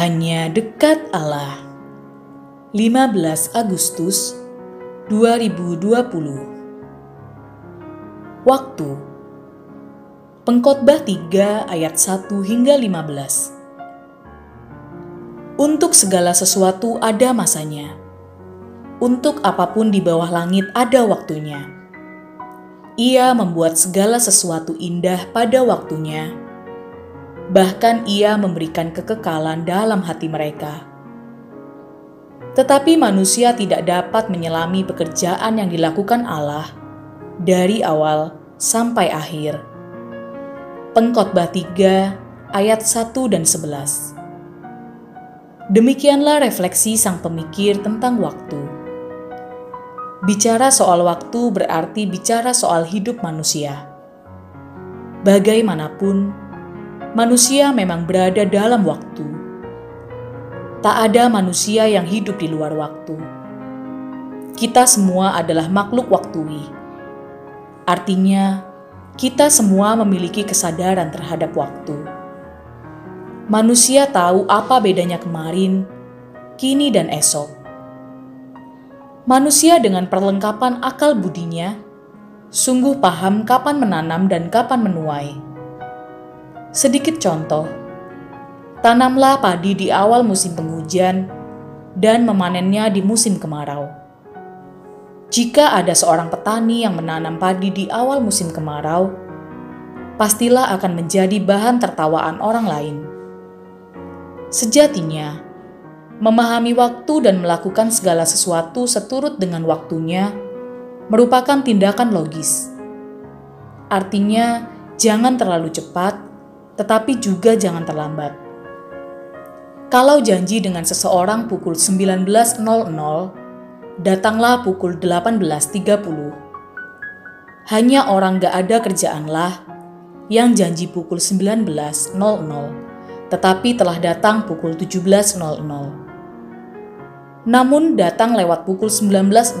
Hanya dekat Allah. 15 Agustus 2020. Waktu Pengkhotbah 3 ayat 1 hingga 15. Untuk segala sesuatu ada masanya. Untuk apa pun di bawah langit ada waktunya. Ia membuat segala sesuatu indah pada waktunya bahkan ia memberikan kekekalan dalam hati mereka. Tetapi manusia tidak dapat menyelami pekerjaan yang dilakukan Allah dari awal sampai akhir. Pengkhotbah 3 ayat 1 dan 11. Demikianlah refleksi sang pemikir tentang waktu. Bicara soal waktu berarti bicara soal hidup manusia. Bagaimanapun, manusia memang berada dalam waktu. Tak ada manusia yang hidup di luar waktu. Kita semua adalah makhluk waktui. Artinya, kita semua memiliki kesadaran terhadap waktu. Manusia tahu apa bedanya kemarin, kini, dan esok. Manusia dengan perlengkapan akal budinya sungguh paham kapan menanam dan kapan menuai Sedikit contoh, tanamlah padi di awal musim penghujan dan memanennya di musim kemarau. Jika ada seorang petani yang menanam padi di awal musim kemarau, pastilah akan menjadi bahan tertawaan orang lain. Sejatinya, memahami waktu dan melakukan segala sesuatu seturut dengan waktunya merupakan tindakan logis. Artinya, jangan terlalu cepat tetapi juga jangan terlambat. Kalau janji dengan seseorang pukul 19.00, datanglah pukul 18.30. Hanya orang gak ada kerjaanlah yang janji pukul 19.00, tetapi telah datang pukul 17.00. Namun datang lewat pukul 19.00,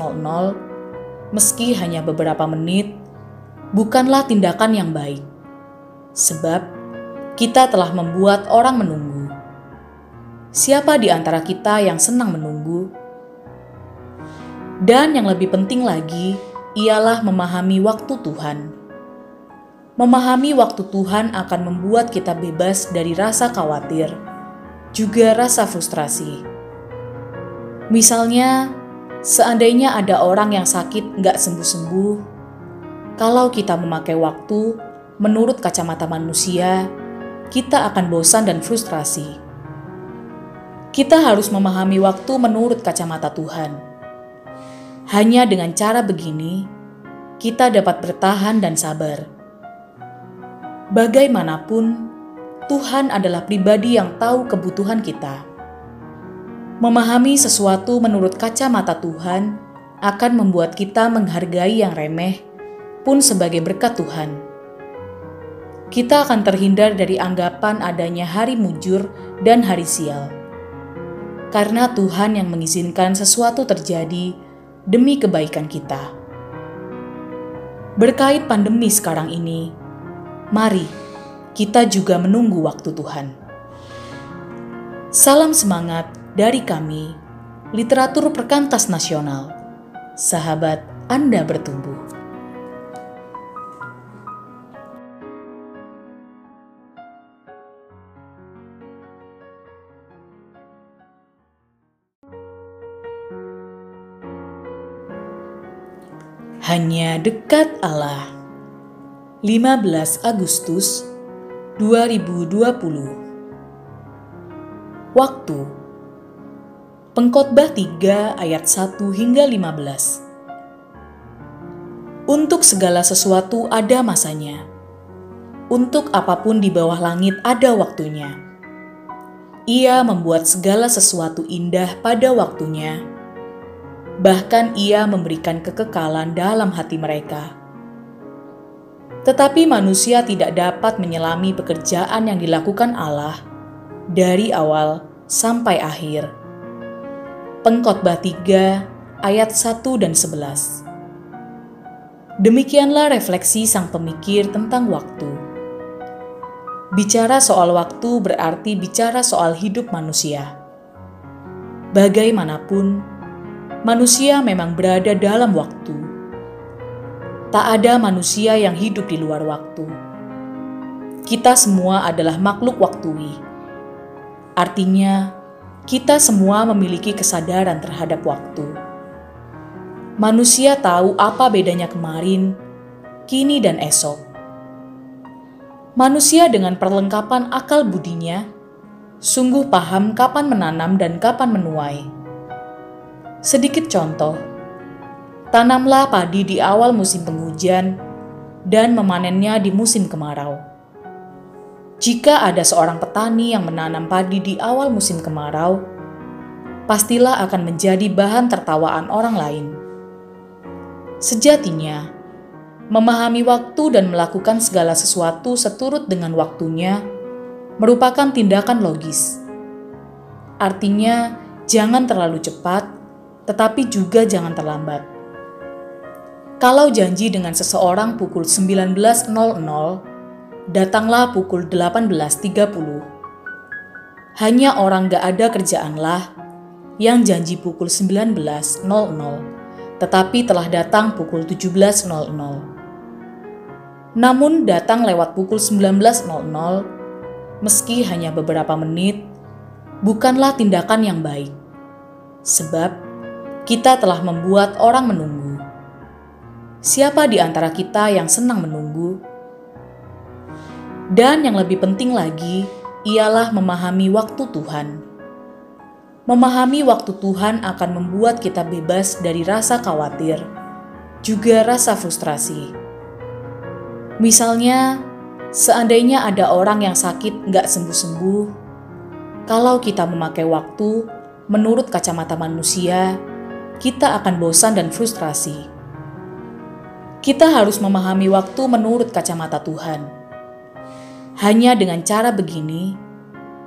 meski hanya beberapa menit, bukanlah tindakan yang baik. Sebab kita telah membuat orang menunggu. Siapa di antara kita yang senang menunggu? Dan yang lebih penting lagi, ialah memahami waktu Tuhan. Memahami waktu Tuhan akan membuat kita bebas dari rasa khawatir, juga rasa frustrasi. Misalnya, seandainya ada orang yang sakit nggak sembuh-sembuh, kalau kita memakai waktu menurut kacamata manusia, kita akan bosan dan frustrasi. Kita harus memahami waktu menurut kacamata Tuhan. Hanya dengan cara begini, kita dapat bertahan dan sabar. Bagaimanapun, Tuhan adalah pribadi yang tahu kebutuhan kita. Memahami sesuatu menurut kacamata Tuhan akan membuat kita menghargai yang remeh pun sebagai berkat Tuhan kita akan terhindar dari anggapan adanya hari mujur dan hari sial. Karena Tuhan yang mengizinkan sesuatu terjadi demi kebaikan kita. Berkait pandemi sekarang ini, mari kita juga menunggu waktu Tuhan. Salam semangat dari kami, Literatur Perkantas Nasional. Sahabat Anda bertumbuh. Hanya dekat Allah. 15 Agustus 2020. Waktu Pengkhotbah 3 ayat 1 hingga 15. Untuk segala sesuatu ada masanya. Untuk apa pun di bawah langit ada waktunya. Ia membuat segala sesuatu indah pada waktunya bahkan ia memberikan kekekalan dalam hati mereka. Tetapi manusia tidak dapat menyelami pekerjaan yang dilakukan Allah dari awal sampai akhir. Pengkhotbah 3 ayat 1 dan 11. Demikianlah refleksi sang pemikir tentang waktu. Bicara soal waktu berarti bicara soal hidup manusia. Bagaimanapun, manusia memang berada dalam waktu. Tak ada manusia yang hidup di luar waktu. Kita semua adalah makhluk waktui. Artinya, kita semua memiliki kesadaran terhadap waktu. Manusia tahu apa bedanya kemarin, kini, dan esok manusia dengan perlengkapan akal budinya sungguh paham kapan menanam dan kapan menuai. Sedikit contoh, tanamlah padi di awal musim penghujan dan memanennya di musim kemarau. Jika ada seorang petani yang menanam padi di awal musim kemarau, pastilah akan menjadi bahan tertawaan orang lain. Sejatinya, memahami waktu dan melakukan segala sesuatu seturut dengan waktunya merupakan tindakan logis. Artinya, jangan terlalu cepat, tetapi juga jangan terlambat. Kalau janji dengan seseorang pukul 19.00, datanglah pukul 18.30. Hanya orang gak ada kerjaanlah yang janji pukul 19.00, tetapi telah datang pukul 17.00 namun datang lewat pukul 19.00 meski hanya beberapa menit bukanlah tindakan yang baik. Sebab kita telah membuat orang menunggu. Siapa di antara kita yang senang menunggu? Dan yang lebih penting lagi ialah memahami waktu Tuhan. Memahami waktu Tuhan akan membuat kita bebas dari rasa khawatir, juga rasa frustrasi Misalnya, seandainya ada orang yang sakit nggak sembuh-sembuh, kalau kita memakai waktu menurut kacamata manusia, kita akan bosan dan frustrasi. Kita harus memahami waktu menurut kacamata Tuhan. Hanya dengan cara begini,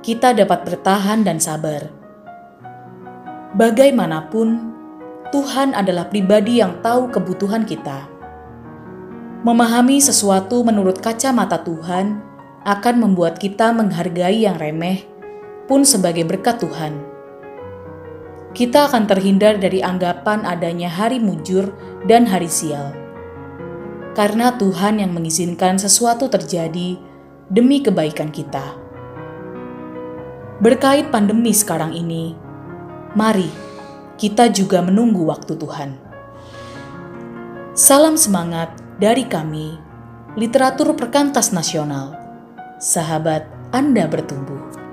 kita dapat bertahan dan sabar. Bagaimanapun, Tuhan adalah pribadi yang tahu kebutuhan kita Memahami sesuatu menurut kacamata Tuhan akan membuat kita menghargai yang remeh pun sebagai berkat Tuhan. Kita akan terhindar dari anggapan adanya hari mujur dan hari sial. Karena Tuhan yang mengizinkan sesuatu terjadi demi kebaikan kita. Berkait pandemi sekarang ini, mari kita juga menunggu waktu Tuhan. Salam semangat dari kami, Literatur Perkantas Nasional. Sahabat Anda bertumbuh.